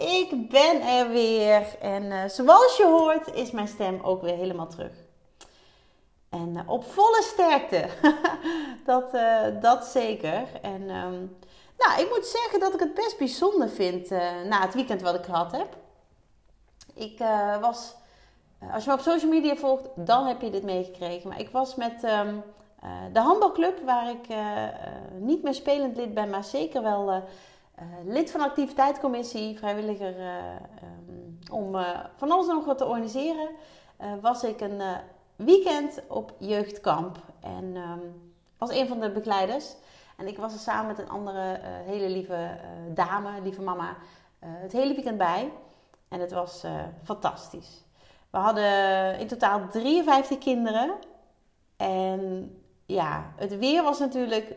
ik ben er weer. En uh, zoals je hoort is mijn stem ook weer helemaal terug. En uh, op volle sterkte. dat, uh, dat zeker. En um, nou, ik moet zeggen dat ik het best bijzonder vind na het weekend wat ik gehad heb. Ik was, als je me op social media volgt, dan heb je dit meegekregen. Maar ik was met um, de handbalclub, waar ik niet meer spelend lid ben, maar zeker wel lid van de activiteitscommissie, vrijwilliger um, om van alles nog wat te organiseren, was ik een weekend op jeugdkamp. En um, was een van de begeleiders. En ik was er samen met een andere hele lieve dame, lieve mama, het hele weekend bij. En het was fantastisch. We hadden in totaal 53 kinderen. En ja, het weer was natuurlijk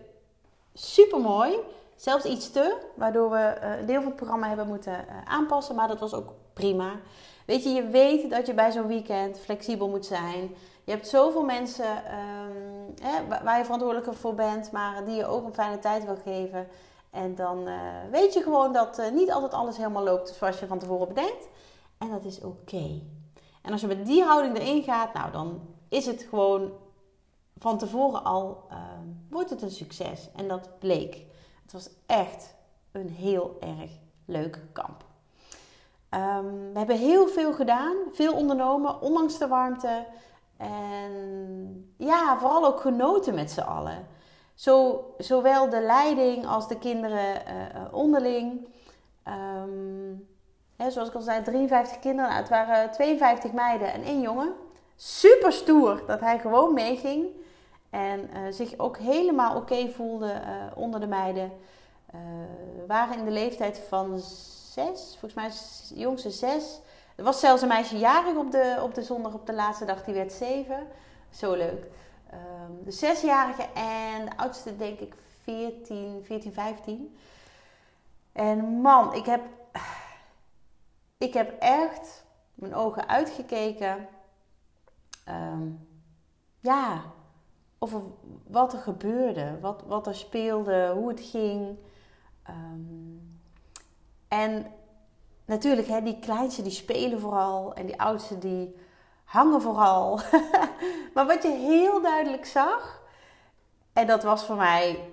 super mooi. Zelfs iets te, waardoor we een deel van het programma hebben moeten aanpassen. Maar dat was ook prima. Weet je, je weet dat je bij zo'n weekend flexibel moet zijn. Je hebt zoveel mensen um, hè, waar je verantwoordelijk voor bent, maar die je ook een fijne tijd wil geven. En dan uh, weet je gewoon dat niet altijd alles helemaal loopt zoals je van tevoren bedenkt. En dat is oké. En als je met die houding erin gaat, nou dan is het gewoon van tevoren al, uh, wordt het een succes. En dat bleek. Het was echt een heel erg leuk kamp. Um, we hebben heel veel gedaan, veel ondernomen, ondanks de warmte. En ja, vooral ook genoten met z'n allen. Zo, zowel de leiding als de kinderen uh, onderling. Um, hè, zoals ik al zei, 53 kinderen. Nou, het waren 52 meiden en één jongen. Super stoer dat hij gewoon meeging. En uh, zich ook helemaal oké voelde uh, onder de meiden. We waren in de leeftijd van zes, volgens mij jongste zes. Er was zelfs een meisje jarig op de, op de zondag, op de laatste dag, die werd zeven. Zo leuk. Um, de zesjarige en de oudste denk ik 14, 14, 15. En man, ik heb, ik heb echt mijn ogen uitgekeken. Um, ja, over wat er gebeurde, wat, wat er speelde, hoe het ging. Um, en natuurlijk, hè, die kleinste die spelen vooral en die oudste die hangen vooral. maar wat je heel duidelijk zag, en dat was voor mij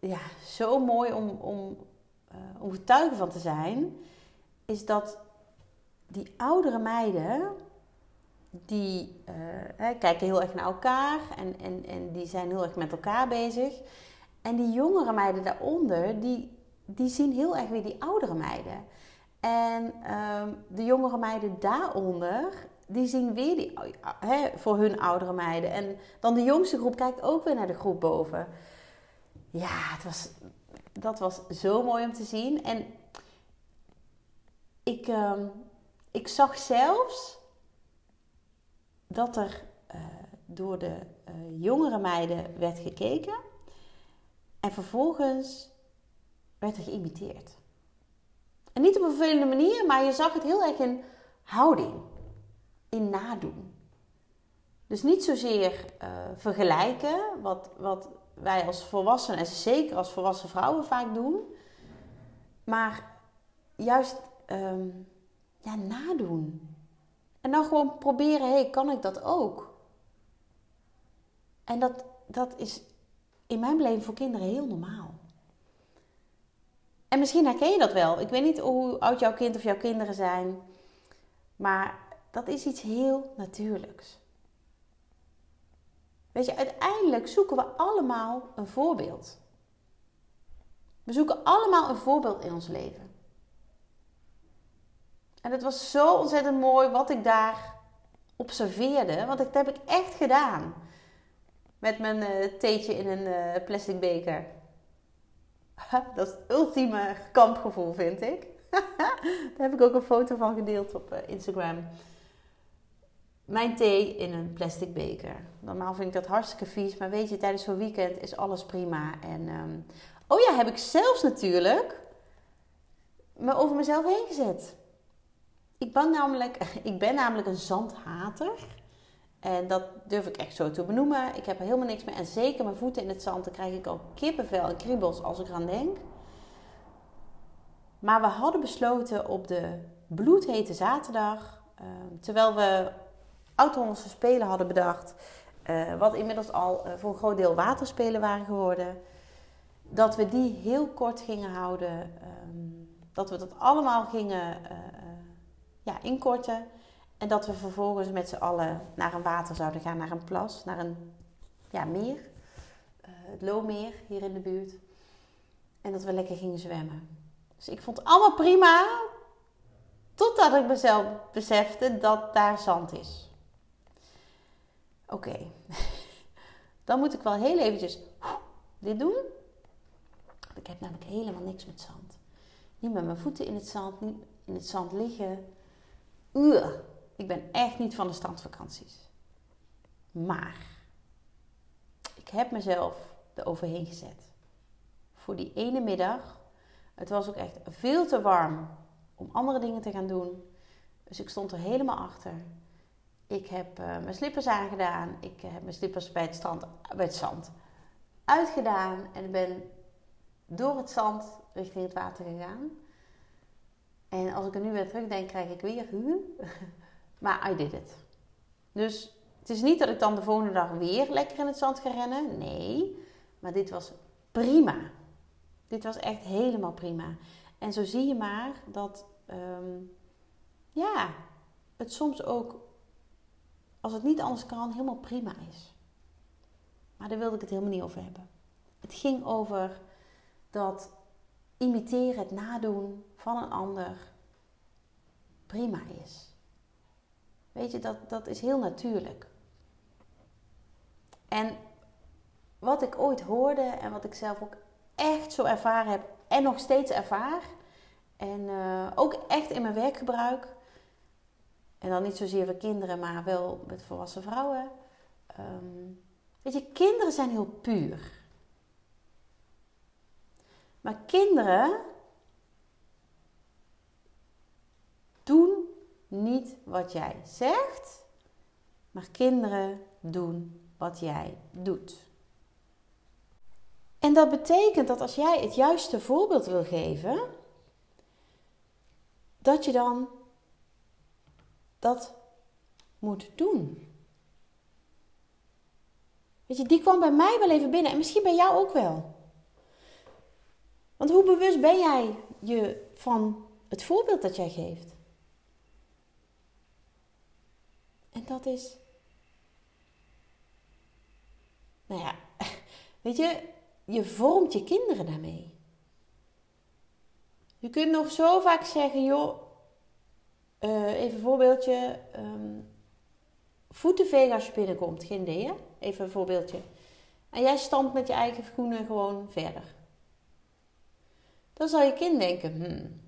ja, zo mooi om, om, uh, om getuige van te zijn, is dat die oudere meiden, die hè, kijken heel erg naar elkaar en, en, en die zijn heel erg met elkaar bezig. En die jongere meiden daaronder, die, die zien heel erg weer die oudere meiden. En um, de jongere meiden daaronder, die zien weer die, voor hun oudere meiden. En dan de jongste groep kijkt ook weer naar de groep boven. Ja, het was, dat was zo mooi om te zien. En ik, um, ik zag zelfs dat er uh, door de uh, jongere meiden werd gekeken. En vervolgens werd er geïmiteerd. En niet op een vervelende manier, maar je zag het heel erg in houding, in nadoen. Dus niet zozeer uh, vergelijken, wat, wat wij als volwassenen en zeker als volwassen vrouwen vaak doen, maar juist um, ja, nadoen. En dan gewoon proberen, hé, hey, kan ik dat ook? En dat, dat is in mijn beleving voor kinderen heel normaal. En misschien herken je dat wel. Ik weet niet hoe oud jouw kind of jouw kinderen zijn. Maar dat is iets heel natuurlijks. Weet je, uiteindelijk zoeken we allemaal een voorbeeld. We zoeken allemaal een voorbeeld in ons leven. En het was zo ontzettend mooi wat ik daar observeerde. Want dat heb ik echt gedaan. Met mijn uh, theetje in een uh, plastic beker. Dat is het ultieme kampgevoel, vind ik. Daar heb ik ook een foto van gedeeld op eh, Instagram. Mijn thee in een plastic beker. Normaal vind ik dat hartstikke vies, maar weet je, tijdens zo'n weekend is alles prima. En, ehm, oh ja, heb ik zelfs natuurlijk me over mezelf heen gezet. Ik ben namelijk, ik ben namelijk een zandhater. En dat durf ik echt zo te benoemen. Ik heb er helemaal niks mee. En zeker mijn voeten in het zand, dan krijg ik al kippenvel en kriebels als ik eraan denk. Maar we hadden besloten op de bloedhete zaterdag, ehm, terwijl we oud-Hollandse Spelen hadden bedacht, uh, wat inmiddels al uh, voor een groot deel waterspelen waren geworden, dat we die heel kort gingen houden. Um, dat we dat allemaal gingen uh, ja, inkorten. En dat we vervolgens met z'n allen naar een water zouden gaan, naar een plas, naar een ja, meer. het Loomeer hier in de buurt. En dat we lekker gingen zwemmen. Dus ik vond het allemaal prima. Totdat ik mezelf besefte dat daar zand is. Oké. Dan moet ik wel heel eventjes dit doen. Ik heb namelijk helemaal niks met zand. Niet met mijn voeten in het zand, niet in het zand liggen. Ik ben echt niet van de strandvakanties. Maar ik heb mezelf eroverheen gezet. Voor die ene middag het was ook echt veel te warm om andere dingen te gaan doen. Dus ik stond er helemaal achter. Ik heb uh, mijn slippers aangedaan. Ik heb mijn slippers bij het, strand, bij het zand uitgedaan. En ben door het zand richting het water gegaan. En als ik er nu weer terugdenk, krijg ik weer maar I did it. Dus het is niet dat ik dan de volgende dag weer lekker in het zand ga rennen. Nee, maar dit was prima. Dit was echt helemaal prima. En zo zie je maar dat, ehm, ja, het soms ook, als het niet anders kan, helemaal prima is. Maar daar wilde ik het helemaal niet over hebben. Het ging over dat imiteren, het nadoen van een ander prima is. Weet je, dat, dat is heel natuurlijk. En wat ik ooit hoorde en wat ik zelf ook echt zo ervaren heb en nog steeds ervaar. En uh, ook echt in mijn werkgebruik. En dan niet zozeer voor kinderen, maar wel met volwassen vrouwen. Um, weet je, kinderen zijn heel puur. Maar kinderen doen niet wat jij zegt, maar kinderen doen wat jij doet. En dat betekent dat als jij het juiste voorbeeld wil geven, dat je dan dat moet doen. Weet je, die kwam bij mij wel even binnen en misschien bij jou ook wel. Want hoe bewust ben jij je van het voorbeeld dat jij geeft? En dat is. Nou ja, weet je, je vormt je kinderen daarmee. Je kunt nog zo vaak zeggen, joh, uh, even een voorbeeldje. Um, voeten vegen als je binnenkomt, geen idee hè? Even een voorbeeldje. En jij stampt met je eigen schoenen gewoon verder. Dan zal je kind denken, hmm,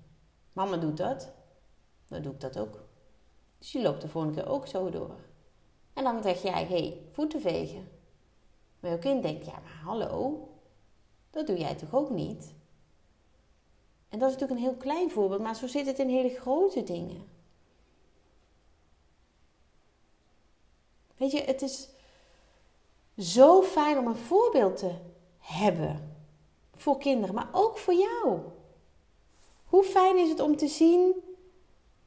mama doet dat. Dan doe ik dat ook. Dus je loopt de volgende keer ook zo door. En dan zeg jij, hé, hey, voeten vegen. Maar je kind denkt, ja maar hallo, dat doe jij toch ook niet? En dat is natuurlijk een heel klein voorbeeld, maar zo zit het in hele grote dingen. Weet je, het is zo fijn om een voorbeeld te hebben voor kinderen, maar ook voor jou. Hoe fijn is het om te zien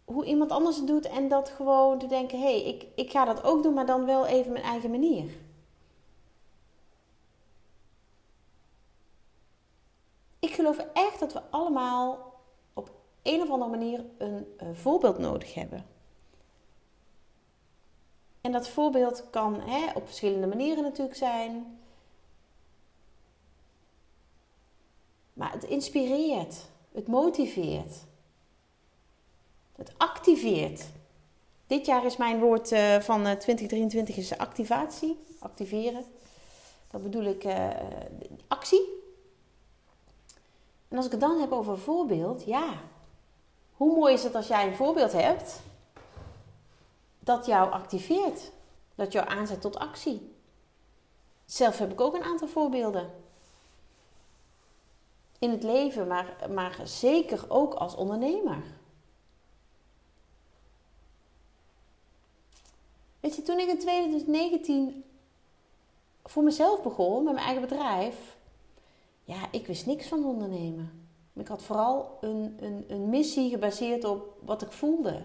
hoe iemand anders het doet en dat gewoon te denken: hé, hey, ik, ik ga dat ook doen, maar dan wel even mijn eigen manier. ik geloof echt dat we allemaal op een of andere manier een, voorbeeld nodig hebben. En dat voorbeeld kan hè, op verschillende manieren natuurlijk zijn. Maar het inspireert, het motiveert, het activeert. Dit jaar is mijn woord uh, van 2023 is activatie, activeren. Dat bedoel ik uh, actie. En als ik het dan heb over een voorbeeld, ja, hoe mooi is het als jij een voorbeeld hebt dat jou activeert, dat jou aanzet tot actie. Zelf heb ik ook een aantal voorbeelden. In het leven, maar, maar zeker ook als ondernemer. Weet je, toen ik in 2019 voor mezelf begon met mijn eigen bedrijf, ja, ik wist niks van ondernemen. Ik had vooral een, een, een missie gebaseerd op wat ik voelde.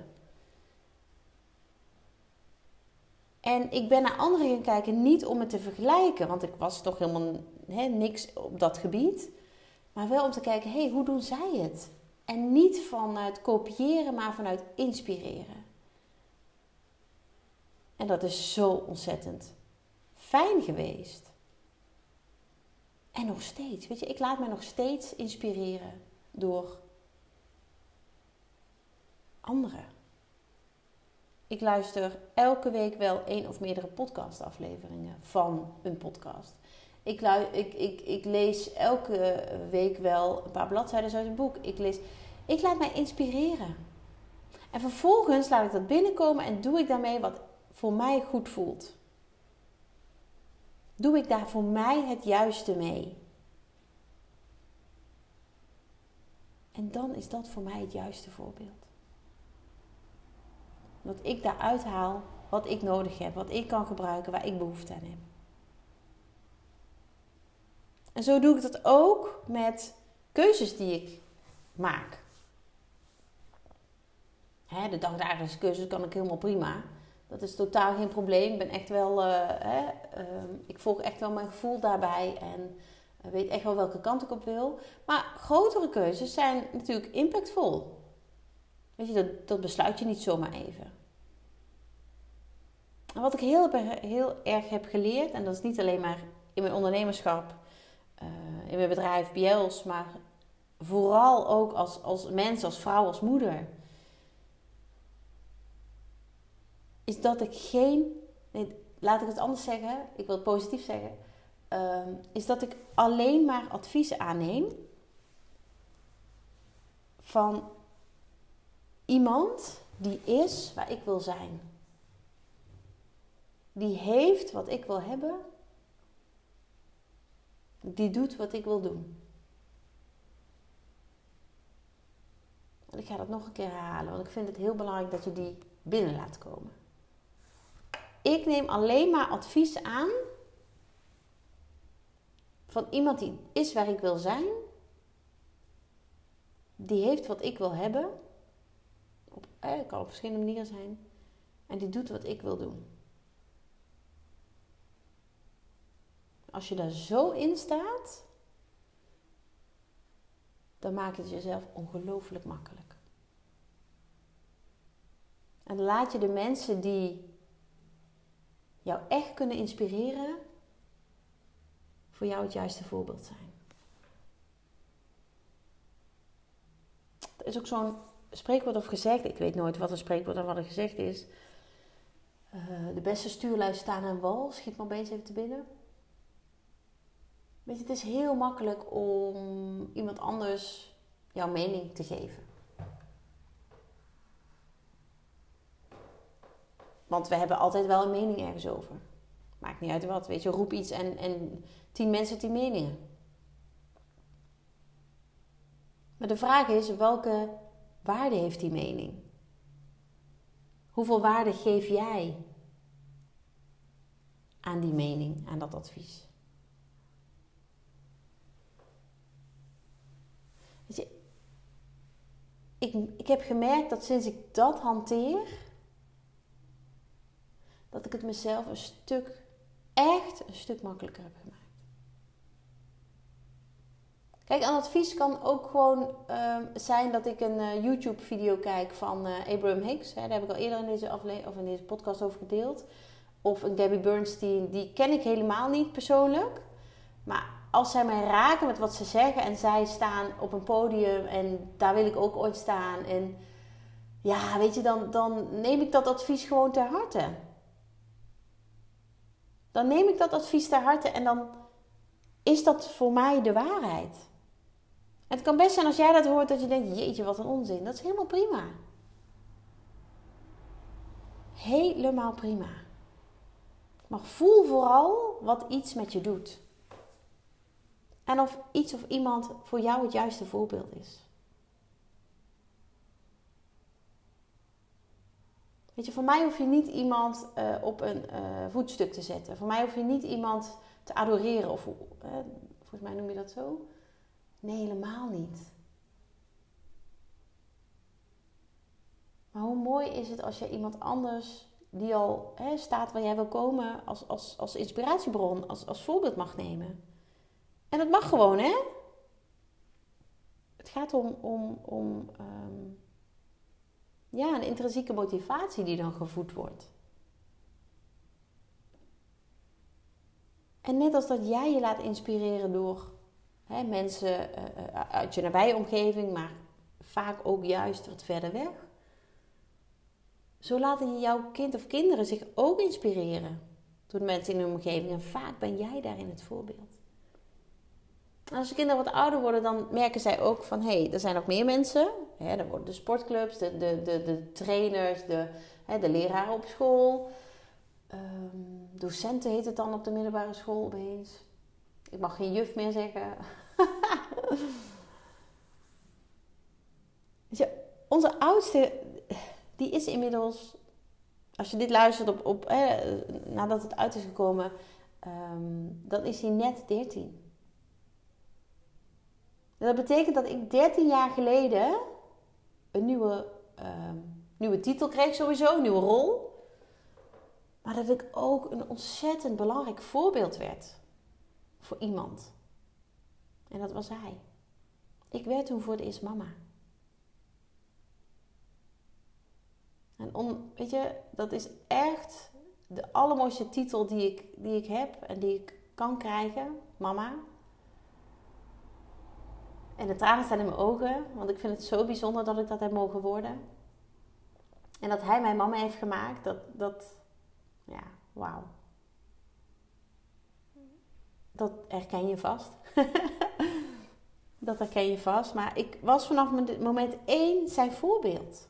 En ik ben naar anderen gaan kijken, niet om het te vergelijken, want ik was toch helemaal niks op dat gebied. Maar wel om te kijken, hé, hey, hoe doen zij het? En niet vanuit kopiëren, maar vanuit inspireren. En dat is zo ontzettend fijn geweest. En nog steeds, weet je, ik laat me nog steeds inspireren door anderen. Ik luister elke week wel één of meerdere podcastafleveringen van een podcast. Ik, ik, ik, ik lees elke week wel een paar bladzijden uit een boek. Ik, lees, ik laat mij inspireren. En vervolgens laat ik dat binnenkomen en doe ik daarmee wat voor mij goed voelt. Doe ik daar voor mij het juiste mee? En dan is dat voor mij het juiste voorbeeld. Dat ik daaruit haal wat ik nodig heb, wat ik kan gebruiken, waar ik behoefte aan heb. En zo doe ik dat ook met keuzes die ik maak. Hè, de dagdagelijkse keuzes kan ik helemaal prima. Dat is totaal geen probleem. Ik ben echt wel, uh, hè, uh, ik volg echt wel mijn gevoel daarbij en uh, weet echt wel welke kant ik op wil. Maar grotere keuzes zijn natuurlijk impactvol. Weet je, dat, dat besluit je niet zomaar even. En wat ik heel, heel erg heb geleerd, en dat is niet alleen maar in mijn ondernemerschap, in mijn bedrijf Biels, maar vooral ook als, als mens, als vrouw, als moeder is dat ik geen, nee, laat ik het anders zeggen, ik wil het positief zeggen, ehm, is dat ik alleen maar advies aanneem van iemand die is waar ik wil zijn. Die heeft wat ik wil hebben. Die doet wat ik wil doen. En ik ga dat nog een keer herhalen, want ik vind het heel belangrijk dat je die binnen laat komen. Ik neem alleen maar advies aan van iemand die is waar ik wil zijn. Die heeft wat ik wil hebben. Op, eh, kan op verschillende manieren zijn. En die doet wat ik wil doen. Als je daar zo in staat, dan maakt het jezelf ongelooflijk makkelijk. En laat je de mensen die jou echt kunnen inspireren, voor jou het juiste voorbeeld zijn. Er is ook zo'n spreekwoord of gezegd, ik weet nooit wat een spreekwoord en wat er gezegd is. Uh, de beste stuurlui staan aan wal, schiet me opeens even te binnen. Weet je, het is heel makkelijk om iemand anders jouw mening te geven. Want we hebben altijd wel een mening ergens over. Maakt niet uit wat. Weet je, roep iets en, en tien mensen tien meningen. Maar de vraag is, welke waarde heeft die mening? Hoeveel waarde geef jij aan die mening, aan dat advies? Weet je, ik, ik heb gemerkt dat sinds ik dat hanteer, dat ik het mezelf een stuk, echt een stuk makkelijker heb gemaakt. Kijk, een advies kan ook gewoon uh, zijn dat ik een uh, YouTube-video kijk van uh, Abraham Hicks. Hè, daar heb ik al eerder in deze, afle- of in deze podcast over gedeeld. Of een Gabby Bernstein, die ken ik helemaal niet persoonlijk. Maar als zij mij raken met wat ze zeggen en zij staan op een podium en daar wil ik ook ooit staan. En ja, weet je, dan, dan neem ik dat advies gewoon ter harte dan neem ik dat advies ter harte en dan is dat voor mij de waarheid. Het kan best zijn als jij dat hoort dat je denkt, jeetje, wat een onzin. Dat is helemaal prima. Helemaal prima. Maar voel vooral wat iets met je doet. En of iets of iemand voor jou het juiste voorbeeld is. Weet je, voor mij hoef je niet iemand uh, op een uh, voetstuk te zetten. Voor mij hoef je niet iemand te adoreren. Of, uh, volgens mij noem je dat zo. Nee, helemaal niet. Maar hoe mooi is het als je iemand anders die al hè, staat waar jij wil komen als, als, als inspiratiebron, als, als voorbeeld mag nemen. En dat mag gewoon, hè? Het gaat om, om, om um, ja, een intrinsieke motivatie die dan gevoed wordt. En net als dat jij je laat inspireren door hè, mensen uh, uit je nabije omgeving, maar vaak ook juist wat verder weg. Zo laten jouw kind of kinderen zich ook inspireren door de mensen in hun omgeving. En vaak ben jij daarin het voorbeeld. Als de kinderen wat ouder worden, dan merken zij ook van... hé, hey, er zijn ook meer mensen. Hè, dan worden de sportclubs, de, de, de, de trainers, de, hè, de leraren op school. Um, docenten heet het dan op de middelbare school opeens. Ik mag geen juf meer zeggen. onze oudste, die is inmiddels, als je dit luistert op, op nadat het uit is gekomen, um, dan is hij net 13. Dat betekent dat ik 13 jaar geleden een nieuwe, um, nieuwe titel kreeg, sowieso, een nieuwe rol. Maar dat ik ook een ontzettend belangrijk voorbeeld werd voor iemand. En dat was hij. Ik werd toen voor de eerst mama. En om, weet je, dat is echt de allermooiste titel die ik, die ik heb en die ik kan krijgen. Mama. En de tranen staan in mijn ogen, want ik vind het zo bijzonder dat ik dat heb mogen worden. En dat hij mijn mama heeft gemaakt, dat, dat ja, wauw. Dat herken je vast. dat herken je vast. Maar ik was vanaf moment één zijn voorbeeld.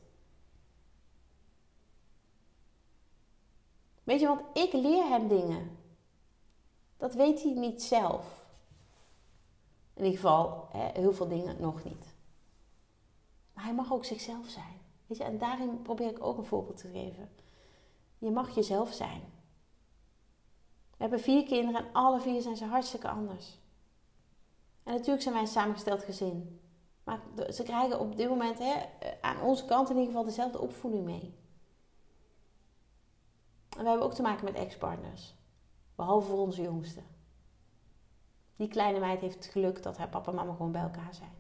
Weet je, want ik leer hem dingen. Dat weet hij niet zelf. In ieder geval, hè, heel veel dingen nog niet. Maar hij mag ook zichzelf zijn. Weet je, en daarin probeer ik ook een voorbeeld te geven. Je mag jezelf zijn. We hebben vier kinderen en alle vier zijn ze hartstikke anders. En natuurlijk zijn wij een samengesteld gezin. Maar ze krijgen op dit moment hè, aan onze kant in ieder geval dezelfde opvoeding mee. En we hebben ook te maken met ex-partners. Behalve voor onze jongste. Die kleine meid heeft het geluk dat haar papa en mama gewoon bij elkaar zijn.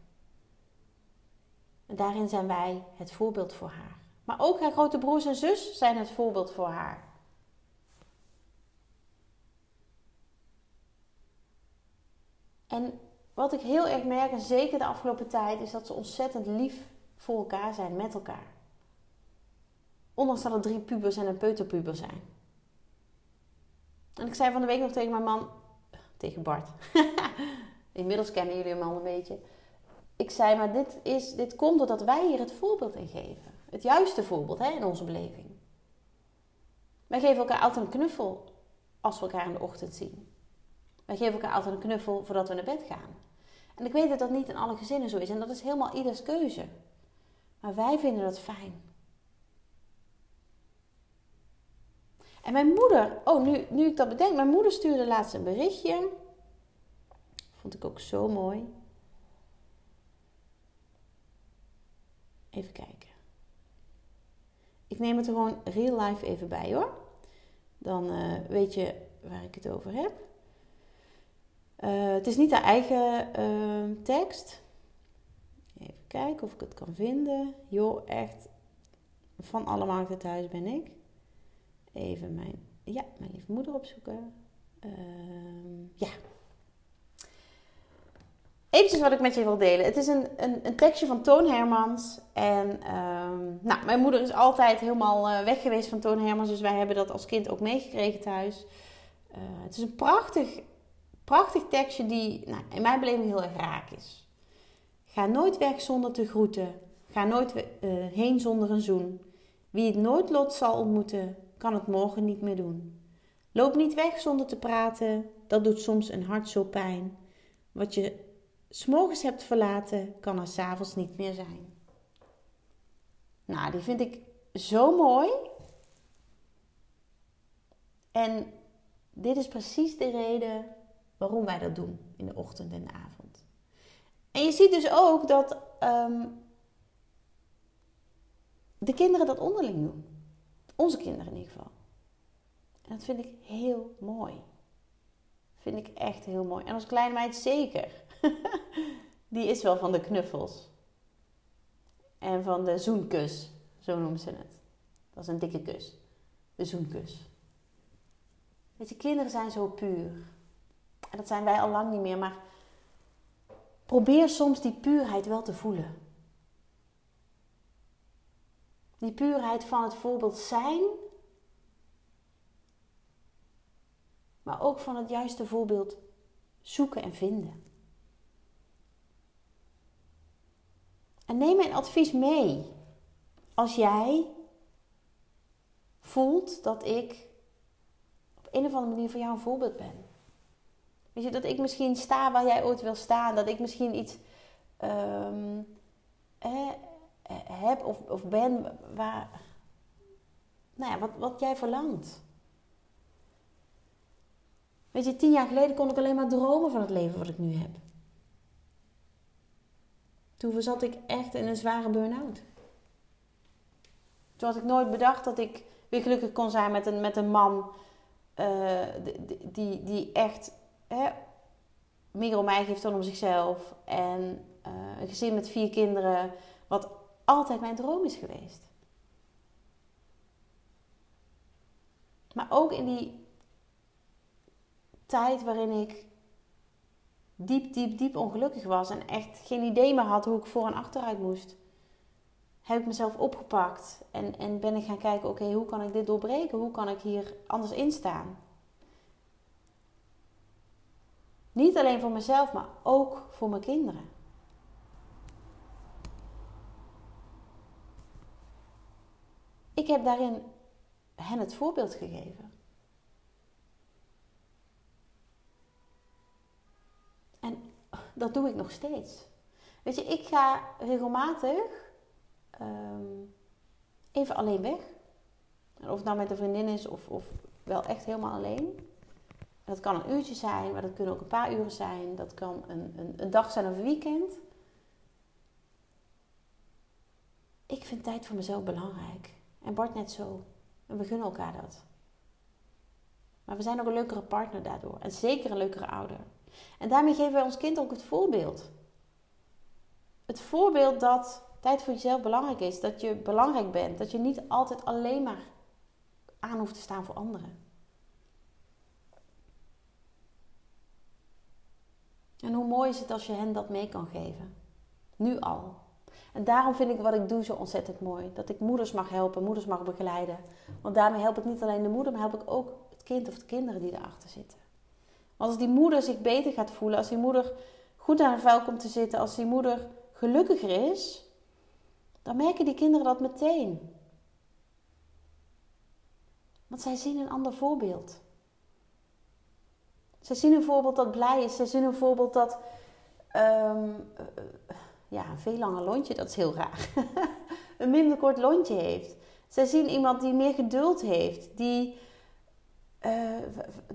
En daarin zijn wij het voorbeeld voor haar. Maar ook haar grote broers en zus zijn het voorbeeld voor haar. En wat ik heel erg merk, en zeker de afgelopen tijd, is dat ze ontzettend lief voor elkaar zijn, met elkaar. Ondanks dat er drie pubers en een peuterpuber zijn. En ik zei van de week nog tegen mijn man, tegen Bart. Inmiddels kennen jullie hem al een beetje. Ik zei, maar dit, is, dit komt doordat wij hier het voorbeeld in geven. Het juiste voorbeeld hè, in onze beleving. Wij geven elkaar altijd een knuffel als we elkaar in de ochtend zien. Wij geven elkaar altijd een knuffel voordat we naar bed gaan. En ik weet dat dat niet in alle gezinnen zo is. En dat is helemaal ieders keuze. Maar wij vinden dat fijn. En mijn moeder, oh nu, nu ik dat bedenk, mijn moeder stuurde laatst een berichtje. Vond ik ook zo mooi. Even kijken. Ik neem het er gewoon real life even bij hoor. Dan uh, weet je waar ik het over heb. Uh, het is niet haar eigen uh, tekst. Even kijken of ik het kan vinden. Joh, echt van alle markten thuis ben ik even mijn, ja, mijn lieve moeder opzoeken. Uh, ja. Eventjes wat ik met je wil delen. Het is een, een, een tekstje van Toon Hermans. En um, nou, mijn moeder is altijd helemaal uh, weg geweest van Toon Hermans. Dus wij hebben dat als kind ook meegekregen thuis. Uh, het is een prachtig, prachtig tekstje die nou, in mijn beleving heel erg raak is. Ga nooit weg zonder te groeten. Ga nooit uh, heen zonder een zoen. Wie het nooit lot zal ontmoeten, kan het morgen niet meer doen. Loop niet weg zonder te praten, dat doet soms een hart zo pijn. Wat je s'morgens hebt verlaten, kan er s'avonds niet meer zijn. Nou, die vind ik zo mooi. En dit is precies de reden waarom wij dat doen in de ochtend en de avond. En je ziet dus ook dat ehm, de kinderen dat onderling doen. Onze kinderen in ieder geval. En dat vind ik heel mooi. Vind ik echt heel mooi. En als kleine meid zeker. Die is wel van de knuffels. En van de zoenkus. Zo noemen ze het. Dat is een dikke kus. De zoenkus. Weet je, kinderen zijn zo puur. En dat zijn wij al lang niet meer. Maar probeer soms die puurheid wel te voelen. Die puurheid van het voorbeeld zijn, maar ook van het juiste voorbeeld zoeken en vinden. En neem mijn advies mee. Als jij voelt dat ik op een of andere manier voor jou een voorbeeld ben. Weet je, dat ik misschien sta waar jij ooit wil staan. Dat ik misschien iets um, heb of, of ben waar, nou ja, wat, wat jij verlangt. Weet je, tien jaar geleden kon ik alleen maar dromen van het leven wat ik nu heb. Toen zat ik echt in een zware burn-out. Toen had ik nooit bedacht dat ik weer gelukkig kon zijn met een, met een man uh, die, die, echt hè, meer om mij geeft dan om zichzelf. En uh, een gezin met vier kinderen, wat altijd mijn droom is geweest. Maar ook in die tijd waarin ik diep, diep, diep ongelukkig was en echt geen idee meer had hoe ik voor en achteruit moest, heb ik mezelf opgepakt en, en ben ik gaan kijken: oké, hoe kan ik dit doorbreken? Hoe kan ik hier anders in staan? Niet alleen voor mezelf, maar ook voor mijn kinderen. Ik heb daarin hen het voorbeeld gegeven. En dat doe ik nog steeds. Weet je, ik ga regelmatig ehm, even alleen weg. of het nou met een vriendin is of, of wel echt helemaal alleen. Dat kan een uurtje zijn, maar dat kunnen ook een paar uren zijn. Dat kan een, een, een dag zijn of een weekend. Ik vind tijd voor mezelf belangrijk. En Bart net zo. En we gunnen elkaar dat. Maar we zijn ook een leukere partner daardoor. En zeker een leukere ouder. En daarmee geven wij ons kind ook het voorbeeld. Het voorbeeld dat tijd voor jezelf belangrijk is. Dat je belangrijk bent. Dat je niet altijd alleen maar aan hoeft te staan voor anderen. En hoe mooi is het als je hen dat mee kan geven? Nu al. En daarom vind ik wat ik doe zo ontzettend mooi. Dat ik moeders mag helpen, moeders mag begeleiden. Want daarmee help ik niet alleen de moeder, maar help ik ook het kind of de kinderen die erachter zitten. Want als die moeder zich beter gaat voelen, als die moeder goed aan haar vuil komt te zitten, als die moeder gelukkiger is, dan merken die kinderen dat meteen. Want zij zien een ander voorbeeld. Zij zien een voorbeeld dat blij is. Zij zien een voorbeeld dat um, ja, een veel langer lontje, dat is heel raar. een minder kort lontje heeft. Zij zien iemand die meer geduld heeft, die uh,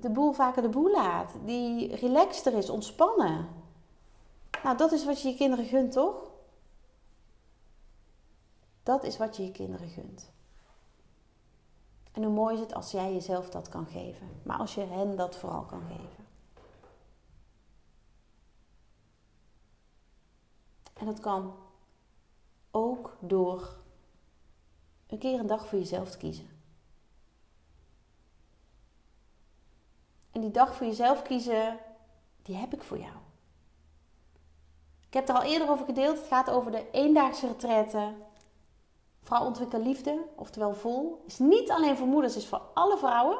de boel vaker de boel laat, die relaxter is, ontspannen. Nou, dat is wat je je kinderen gunt, toch? Dat is wat je je kinderen gunt. En hoe mooi is het als jij jezelf dat kan geven, maar als je hen dat vooral kan geven. En dat kan ook door een keer een dag voor jezelf te kiezen. En die dag voor jezelf kiezen, die heb ik voor jou. Ik heb er al eerder over gedeeld. Het gaat over de eendaagse retraite. Vrouw ontwikkel liefde, oftewel vol. Is niet alleen voor moeders, is voor alle vrouwen.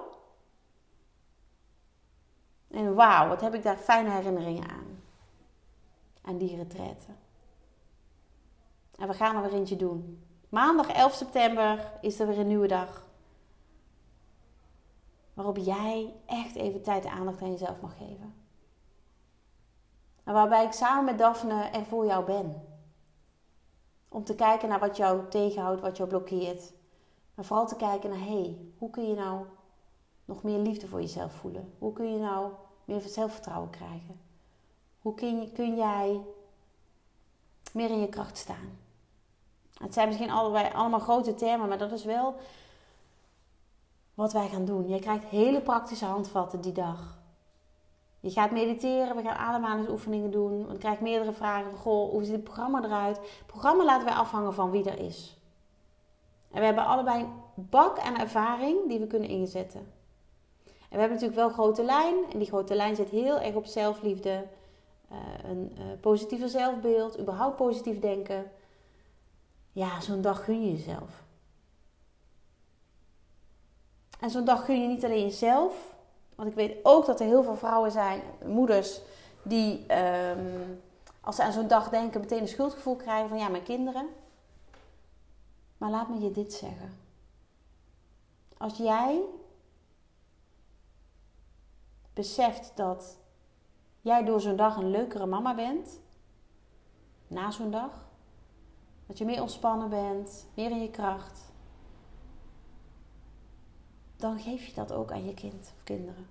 En wauw, wat heb ik daar fijne herinneringen aan. Aan die retraite. En we gaan er weer eentje doen. Maandag 11 september is er weer een nieuwe dag. Waarop jij echt even tijd en aandacht aan jezelf mag geven. En waarbij ik samen met Daphne er voor jou ben. Om te kijken naar wat jou tegenhoudt, wat jou blokkeert. Maar vooral te kijken naar, hé, hey, hoe kun je nou nog meer liefde voor jezelf voelen? Hoe kun je nou meer zelfvertrouwen krijgen? Hoe kun, kun jij meer in je kracht staan? Het zijn misschien allebei allemaal grote termen, maar dat is wel wat wij gaan doen. Je krijgt hele praktische handvatten die dag. Je gaat mediteren, we gaan ademhalingsoefeningen doen. We krijgen meerdere vragen. Goh, hoe ziet het programma eruit? Het programma laten wij afhangen van wie er is. En we hebben allebei een bak aan ervaring die we kunnen inzetten. En we hebben natuurlijk wel grote lijn. En die grote lijn zit heel erg op zelfliefde. Uh, een uh, positiever zelfbeeld. Überhaupt positief denken. Ja, zo'n dag gun je jezelf. En zo'n dag gun je niet alleen jezelf. Want ik weet ook dat er heel veel vrouwen zijn, moeders, die um, als ze aan zo'n dag denken meteen een schuldgevoel krijgen van ja, mijn kinderen. Maar laat me je dit zeggen. Als jij beseft dat jij door zo'n dag een leukere mama bent, na zo'n dag, dat je meer ontspannen bent, meer in je kracht, dan geef je dat ook aan je kind of kinderen.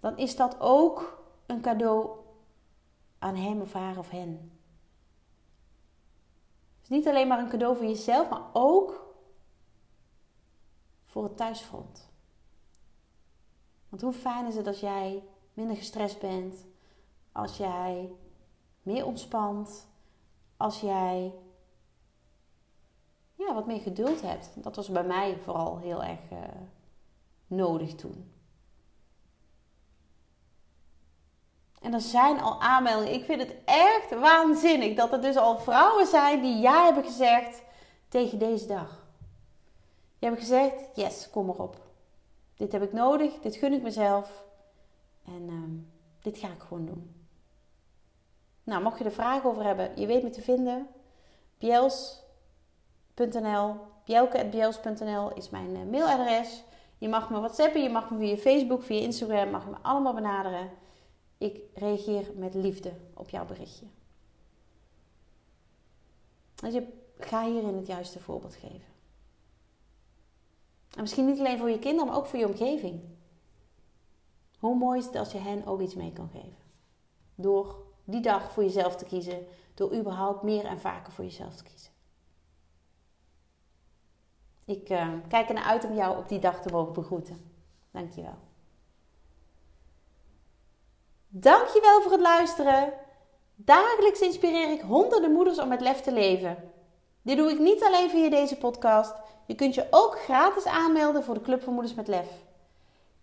Dan is dat ook een cadeau aan hem of haar of hen. Het is niet alleen maar een cadeau voor jezelf, maar ook voor het thuisfront. Want hoe fijn is het als jij minder gestrest bent, als jij meer ontspant, als jij ja, wat meer geduld hebt. Dat was bij mij vooral heel erg uh, nodig toen. En er zijn al aanmeldingen. Ik vind het echt waanzinnig dat er dus al vrouwen zijn die ja hebben gezegd tegen deze dag. Die hebben gezegd: yes, kom erop. Dit heb ik nodig, dit gun ik mezelf. En uh, dit ga ik gewoon doen. Nou, mocht je er vragen over hebben, je weet me te vinden. Bjels.nl, bjelke.bjels.nl is mijn uh, mailadres. Je mag me whatsappen, je mag me via Facebook, via Instagram, mag je me allemaal benaderen. Ik reageer met liefde op jouw berichtje. Dus je ga hierin het juiste voorbeeld geven. En misschien niet alleen voor je kinderen, maar ook voor je omgeving. Hoe mooi is het als je hen ook iets mee kan geven? Door die dag voor jezelf te kiezen. Door überhaupt meer en vaker voor jezelf te kiezen. Ik uh, kijk ernaar uit om jou op die dag te mogen begroeten. Dankjewel. Dankjewel voor het luisteren. Dagelijks inspireer ik honderden moeders om met lef te leven. Dit doe ik niet alleen via deze podcast. Je kunt je ook gratis aanmelden voor de Club van Moeders met Lef.